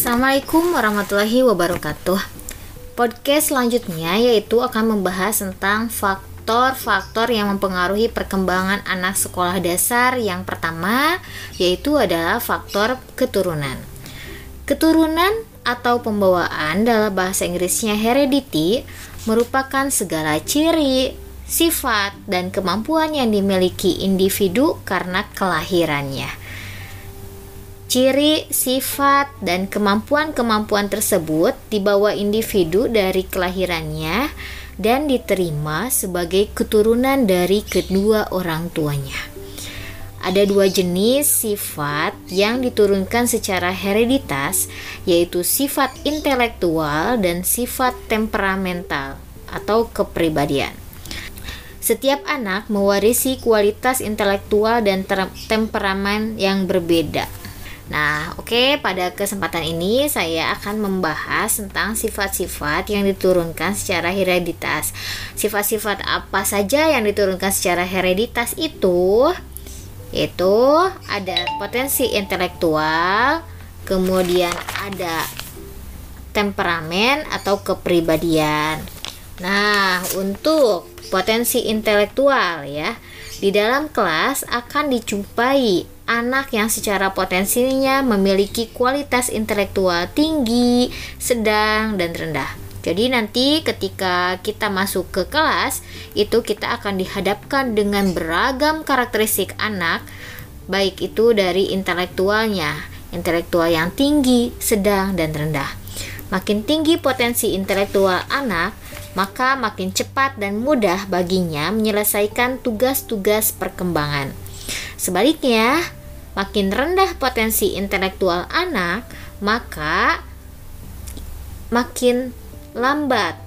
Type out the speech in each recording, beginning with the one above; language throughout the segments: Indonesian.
Assalamualaikum warahmatullahi wabarakatuh. Podcast selanjutnya yaitu akan membahas tentang faktor-faktor yang mempengaruhi perkembangan anak sekolah dasar. Yang pertama yaitu adalah faktor keturunan. Keturunan atau pembawaan dalam bahasa Inggrisnya heredity merupakan segala ciri, sifat, dan kemampuan yang dimiliki individu karena kelahirannya. Ciri, sifat, dan kemampuan-kemampuan tersebut dibawa individu dari kelahirannya dan diterima sebagai keturunan dari kedua orang tuanya. Ada dua jenis sifat yang diturunkan secara hereditas, yaitu sifat intelektual dan sifat temperamental atau kepribadian. Setiap anak mewarisi kualitas intelektual dan temperamen yang berbeda Nah, oke, okay, pada kesempatan ini saya akan membahas tentang sifat-sifat yang diturunkan secara hereditas. Sifat-sifat apa saja yang diturunkan secara hereditas itu? Itu ada potensi intelektual, kemudian ada temperamen atau kepribadian. Nah, untuk potensi intelektual ya, di dalam kelas akan dijumpai anak yang secara potensinya memiliki kualitas intelektual tinggi, sedang, dan rendah. Jadi nanti ketika kita masuk ke kelas, itu kita akan dihadapkan dengan beragam karakteristik anak, baik itu dari intelektualnya, intelektual yang tinggi, sedang, dan rendah. Makin tinggi potensi intelektual anak, maka makin cepat dan mudah baginya menyelesaikan tugas-tugas perkembangan. Sebaliknya, makin rendah potensi intelektual anak, maka makin lambat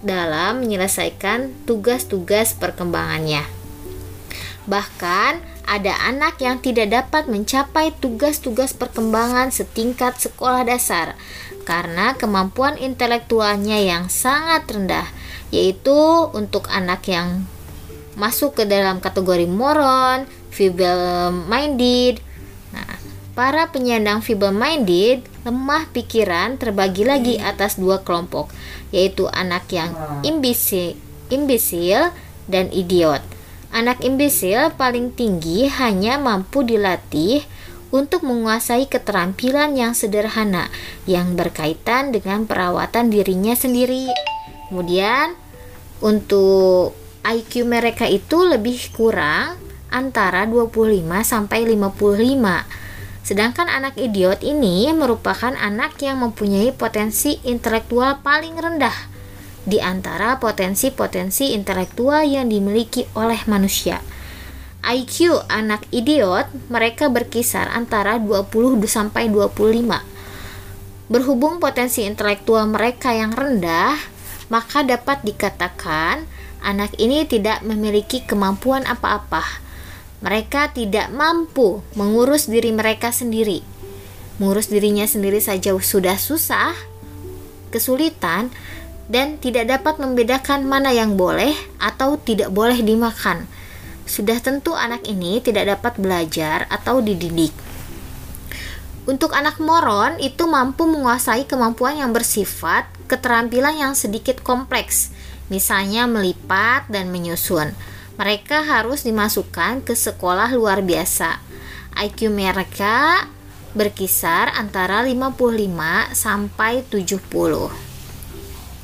dalam menyelesaikan tugas-tugas perkembangannya. Bahkan ada anak yang tidak dapat mencapai tugas-tugas perkembangan setingkat sekolah dasar karena kemampuan intelektualnya yang sangat rendah, yaitu untuk anak yang masuk ke dalam kategori moron, feeble-minded. Nah, para penyandang feeble-minded lemah pikiran terbagi lagi atas dua kelompok, yaitu anak yang imbisil, imbisil dan idiot. Anak imbisil paling tinggi hanya mampu dilatih untuk menguasai keterampilan yang sederhana yang berkaitan dengan perawatan dirinya sendiri. Kemudian, untuk IQ mereka itu lebih kurang antara 25 sampai 55. Sedangkan anak idiot ini merupakan anak yang mempunyai potensi intelektual paling rendah di antara potensi-potensi intelektual yang dimiliki oleh manusia. IQ anak idiot mereka berkisar antara 20 sampai 25. Berhubung potensi intelektual mereka yang rendah, maka dapat dikatakan anak ini tidak memiliki kemampuan apa-apa mereka tidak mampu mengurus diri mereka sendiri. Mengurus dirinya sendiri saja sudah susah, kesulitan, dan tidak dapat membedakan mana yang boleh atau tidak boleh dimakan. Sudah tentu anak ini tidak dapat belajar atau dididik. Untuk anak moron itu mampu menguasai kemampuan yang bersifat keterampilan yang sedikit kompleks, misalnya melipat dan menyusun mereka harus dimasukkan ke sekolah luar biasa. IQ mereka berkisar antara 55 sampai 70.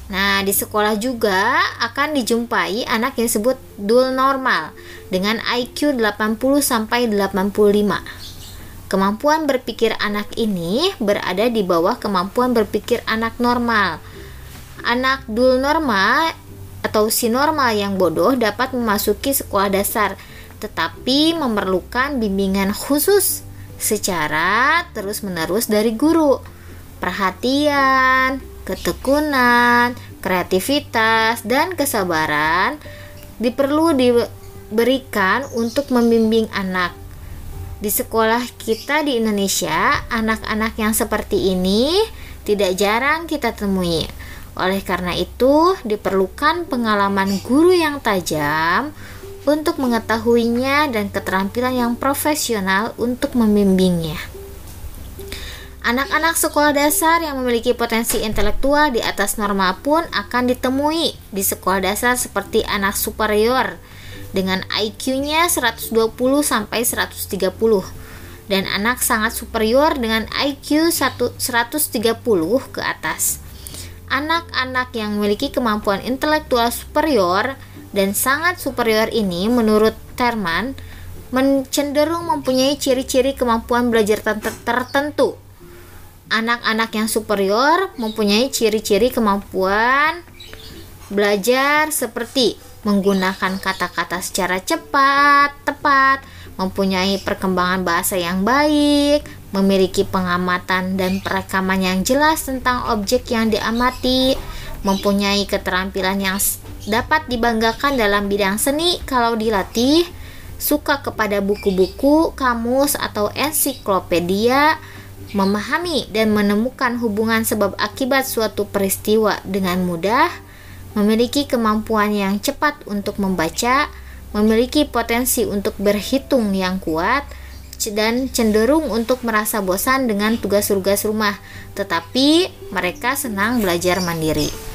Nah, di sekolah juga akan dijumpai anak yang disebut dual normal dengan IQ 80 sampai 85. Kemampuan berpikir anak ini berada di bawah kemampuan berpikir anak normal. Anak dual normal atau si normal yang bodoh dapat memasuki sekolah dasar, tetapi memerlukan bimbingan khusus secara terus-menerus dari guru. Perhatian, ketekunan, kreativitas, dan kesabaran diperlu diberikan untuk membimbing anak. Di sekolah kita di Indonesia, anak-anak yang seperti ini tidak jarang kita temui oleh karena itu, diperlukan pengalaman guru yang tajam untuk mengetahuinya dan keterampilan yang profesional untuk membimbingnya. Anak-anak sekolah dasar yang memiliki potensi intelektual di atas normal pun akan ditemui di sekolah dasar seperti anak superior dengan IQ-nya 120 sampai 130 dan anak sangat superior dengan IQ 130 ke atas. Anak-anak yang memiliki kemampuan intelektual superior dan sangat superior ini menurut Terman cenderung mempunyai ciri-ciri kemampuan belajar tertentu. Anak-anak yang superior mempunyai ciri-ciri kemampuan belajar seperti menggunakan kata-kata secara cepat, tepat, mempunyai perkembangan bahasa yang baik, memiliki pengamatan dan perekaman yang jelas tentang objek yang diamati, mempunyai keterampilan yang dapat dibanggakan dalam bidang seni kalau dilatih, suka kepada buku-buku, kamus, atau ensiklopedia, memahami dan menemukan hubungan sebab akibat suatu peristiwa dengan mudah, memiliki kemampuan yang cepat untuk membaca, memiliki potensi untuk berhitung yang kuat, dan cenderung untuk merasa bosan dengan tugas-tugas rumah, tetapi mereka senang belajar mandiri.